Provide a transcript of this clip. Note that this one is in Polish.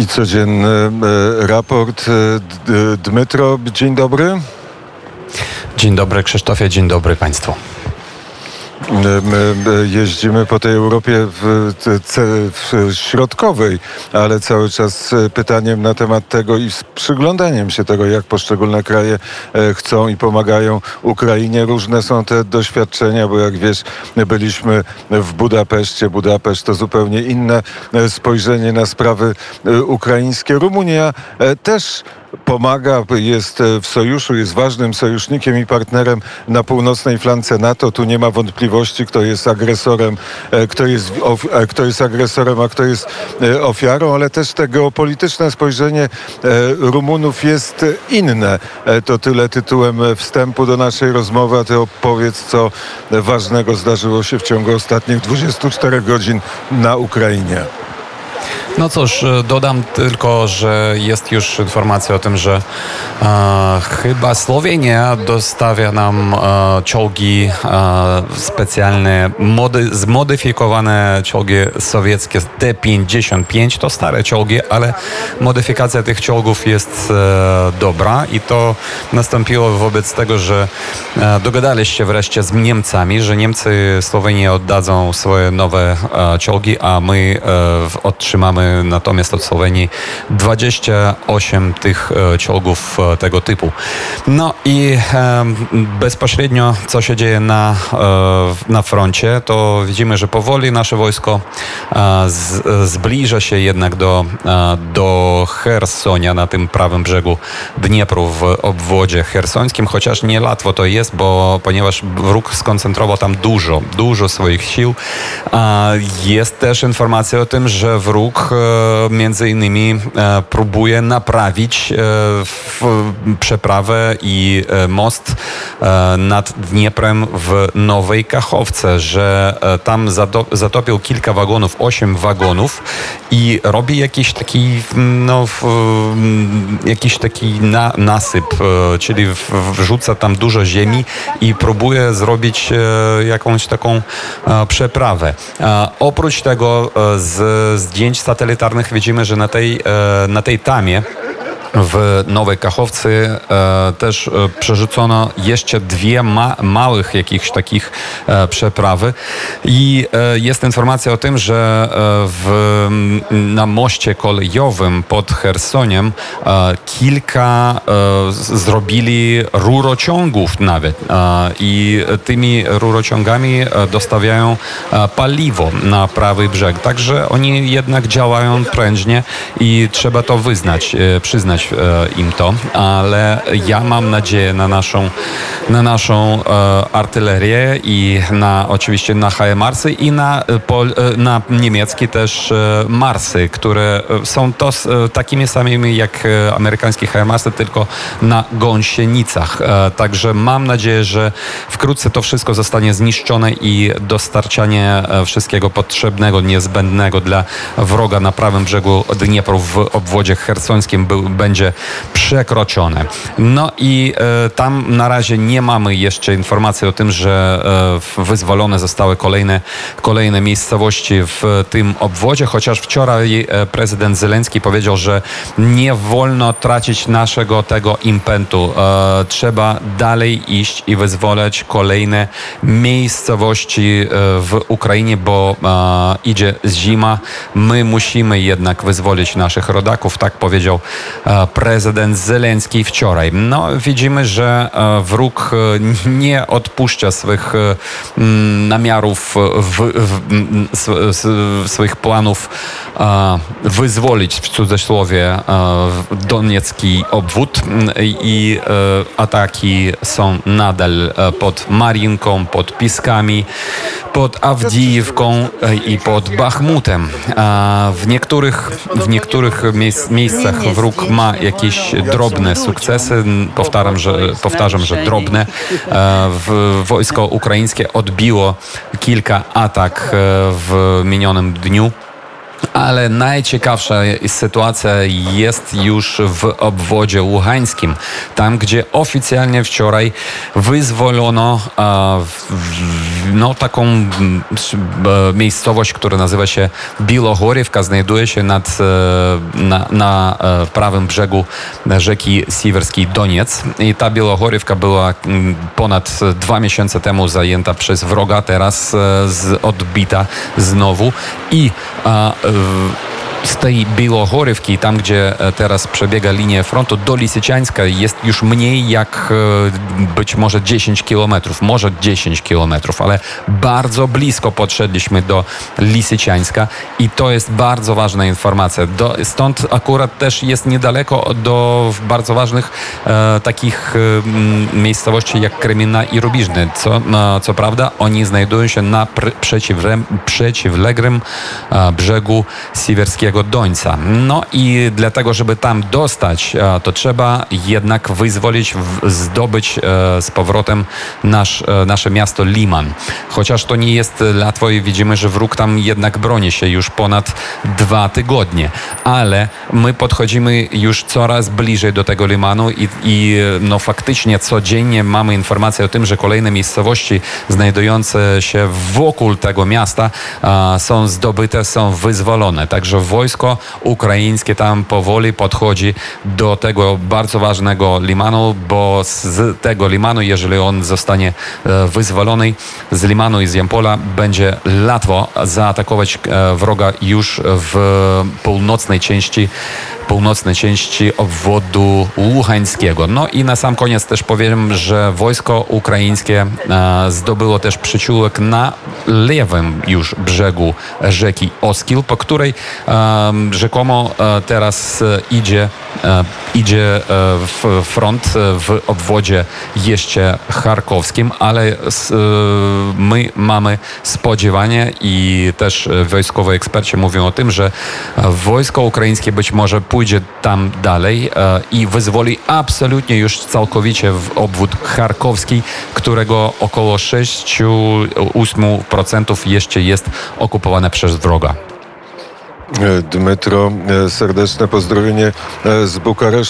I codzienny e, raport. E, Dmytro, dzień dobry. Dzień dobry Krzysztofie, dzień dobry Państwu. My jeździmy po tej Europie w, w, środkowej, ale cały czas pytaniem na temat tego i z przyglądaniem się tego, jak poszczególne kraje e, chcą i pomagają Ukrainie. Różne są te doświadczenia, bo jak wiesz, byliśmy w Budapeszcie. Budapeszt to zupełnie inne e, spojrzenie na sprawy e, ukraińskie. Rumunia też pomaga, jest w sojuszu, jest ważnym sojusznikiem i partnerem na północnej flance NATO. Tu nie ma wątpliwości, kto jest agresorem, e, kto jest, e, kto jest agresorem, a kto jest e, ofiarą, ale też te geopolityczne spojrzenie Rumunów jest inne. To tyle tytułem wstępu do naszej rozmowy, a ty opowiedz, co ważnego zdarzyło się w ciągu ostatnich 24 godzin na Ukrainie. No cóż, e, dodam tylko, że jest już informacja o tym, że e, chyba Słowenia dostawia nam e, czołgi e, specjalne, mody, zmodyfikowane czołgi sowieckie T-55. To stare czołgi, ale modyfikacja tych czołgów jest e, dobra i to nastąpiło wobec tego, że e, dogadaliście wreszcie z Niemcami, że Niemcy Słowenii oddadzą swoje nowe czołgi, a my otrzymamy Mamy natomiast od Słowenii 28 tych e, czołgów e, tego typu. No i bezpośrednio co się dzieje na, e, na froncie, to widzimy, że powoli nasze wojsko zbliża się jednak do, do Hersonia na tym prawym brzegu Dniepru w obwodzie hersońskim, chociaż nie łatwo to jest, bo ponieważ wróg skoncentrował tam dużo, dużo swoich sił. Jest też informacja o tym, że wróg E, między innymi e, próbuje naprawić e, przeprawę i most nad Dnieprem w Nowej Kachowce, że tam zatopił kilka wagonów, osiem wagonów i robi jakiś taki, no, jakiś taki na, nasyp, czyli wrzuca tam dużo ziemi i próbuje zrobić jakąś taką przeprawę. Oprócz tego z zdjęć satelitarnych satelitarnych widzimy, że na tej, e, na tej tamie w Nowej Kachowcy e, też e, przerzucono jeszcze dwie ma małych jakichś takich e, przeprawy i jest informacja o tym, że w, na moście kolejowym pod Chersoniem kilka zrobili rurociągów nawet i tymi rurociągami dostawiają paliwo na prawy brzeg. Także oni jednak działają prężnie i trzeba to wyznać, przyznać E, im to, ale ja mam nadzieję na naszą, na naszą e, artylerię i na oczywiście na HIMARSy i na, e, na niemieckie też Marsy, które są to takimi samymi jak amerykańskie HIMARSy, tylko na gąsienicach. Także mam nadzieję, że wkrótce to wszystko zostanie zniszczone i dostarczanie wszystkiego potrzebnego, niezbędnego dla wroga na prawym brzegu Dniepru w obwodzie hersońskim będzie będzie przekroczone. No i e, tam na razie nie mamy jeszcze informacji o tym, że e, wyzwolone zostały kolejne, kolejne miejscowości w tym obwodzie, chociaż wczoraj e, prezydent Zelenski powiedział, że nie wolno tracić naszego tego impetu. E, trzeba dalej iść i wyzwolać kolejne miejscowości w Ukrainie, bo idzie zima. My musimy jednak wyzwolić naszych rodaków, tak powiedział prezydent Zelenski wczoraj. No, widzimy, że e, wróg e, nie odpuszcza swych e, namiarów, w, w, swoich planów wyzwolić w cudzysłowie Doniecki obwód i ataki są nadal pod Marinką, pod Piskami, pod Awdijewką i pod Bachmutem. W niektórych, w niektórych miejscach wróg ma jakieś drobne sukcesy. Powtarzam, że, powtarzam, że drobne. E, wojsko ukraińskie odbiło kilka atak e, w minionym dniu Ale najciekawsza sytuacja jest już w obwodzie łuhańskim, tam gdzie oficjalnie wczoraj wyzwolono no, taką miejscowość, która nazywa się Bilogorivka, znajduje się nad, e, na, na e, prawym brzegu rzeki Siwerskiej Doniec. I ta Bilogorivka była ponad dwa miesiące temu zajęta przez wroga, teraz e, odbita znowu. I w- z tej Białogorywki, tam gdzie e, teraz przebiega linia frontu, do Lisyciańska jest już mniej jak e, być może 10 kilometrów, może 10 kilometrów, ale bardzo blisko podszedliśmy do Lisyciańska i to jest bardzo ważna informacja. Do, stąd akurat też jest niedaleko do bardzo ważnych e, takich e, miejscowości jak Kremina i Rubiżny. Co, e, co prawda oni znajdują się na pr- e, brzegu Siwerskiego Dońca. No i dlatego, żeby tam dostać, e, to trzeba jednak wyzwolić, zdobyć e, z powrotem nasz, e, nasze miasto Liman. Chociaż to nie jest łatwo i widzimy, że wróg tam jednak broni się już ponad dwa tygodnie. Ale my podchodzimy już coraz bliżej do tego Limanu i, i no faktycznie codziennie mamy informację o tym, że kolejne miejscowości znajdujące się wokół tego miasta są zdobyte, są wyzwolone. Także wojsko ukraińskie tam powoli podchodzi do tego bardzo ważnego limanu, bo z tego limanu, jeżeli on zostanie e, wyzwolony, z limanu i z Jampola będzie łatwo zaatakować e, wroga już w północnej części północnej części obwodu Łuchańskiego. No i na sam koniec też powiem, że wojsko ukraińskie e, zdobyło też przyciółek na lewym już brzegu rzeki Oskil, po której rzekomo e, teraz e, idzie, idzie w front w obwodzie jeszcze charkowskim, ale my mamy spodziewanie i też e, wojskowi eksperci mówią o tym, że wojsko ukraińskie być może pójdzie tam dalej e, i wyzwoli absolutnie już całkowicie w obwód charkowski, którego około 6-8% jeszcze jest okupowane przez wroga. E, Dmytro, e, serdeczne pozdrowienie z Bukaresztu.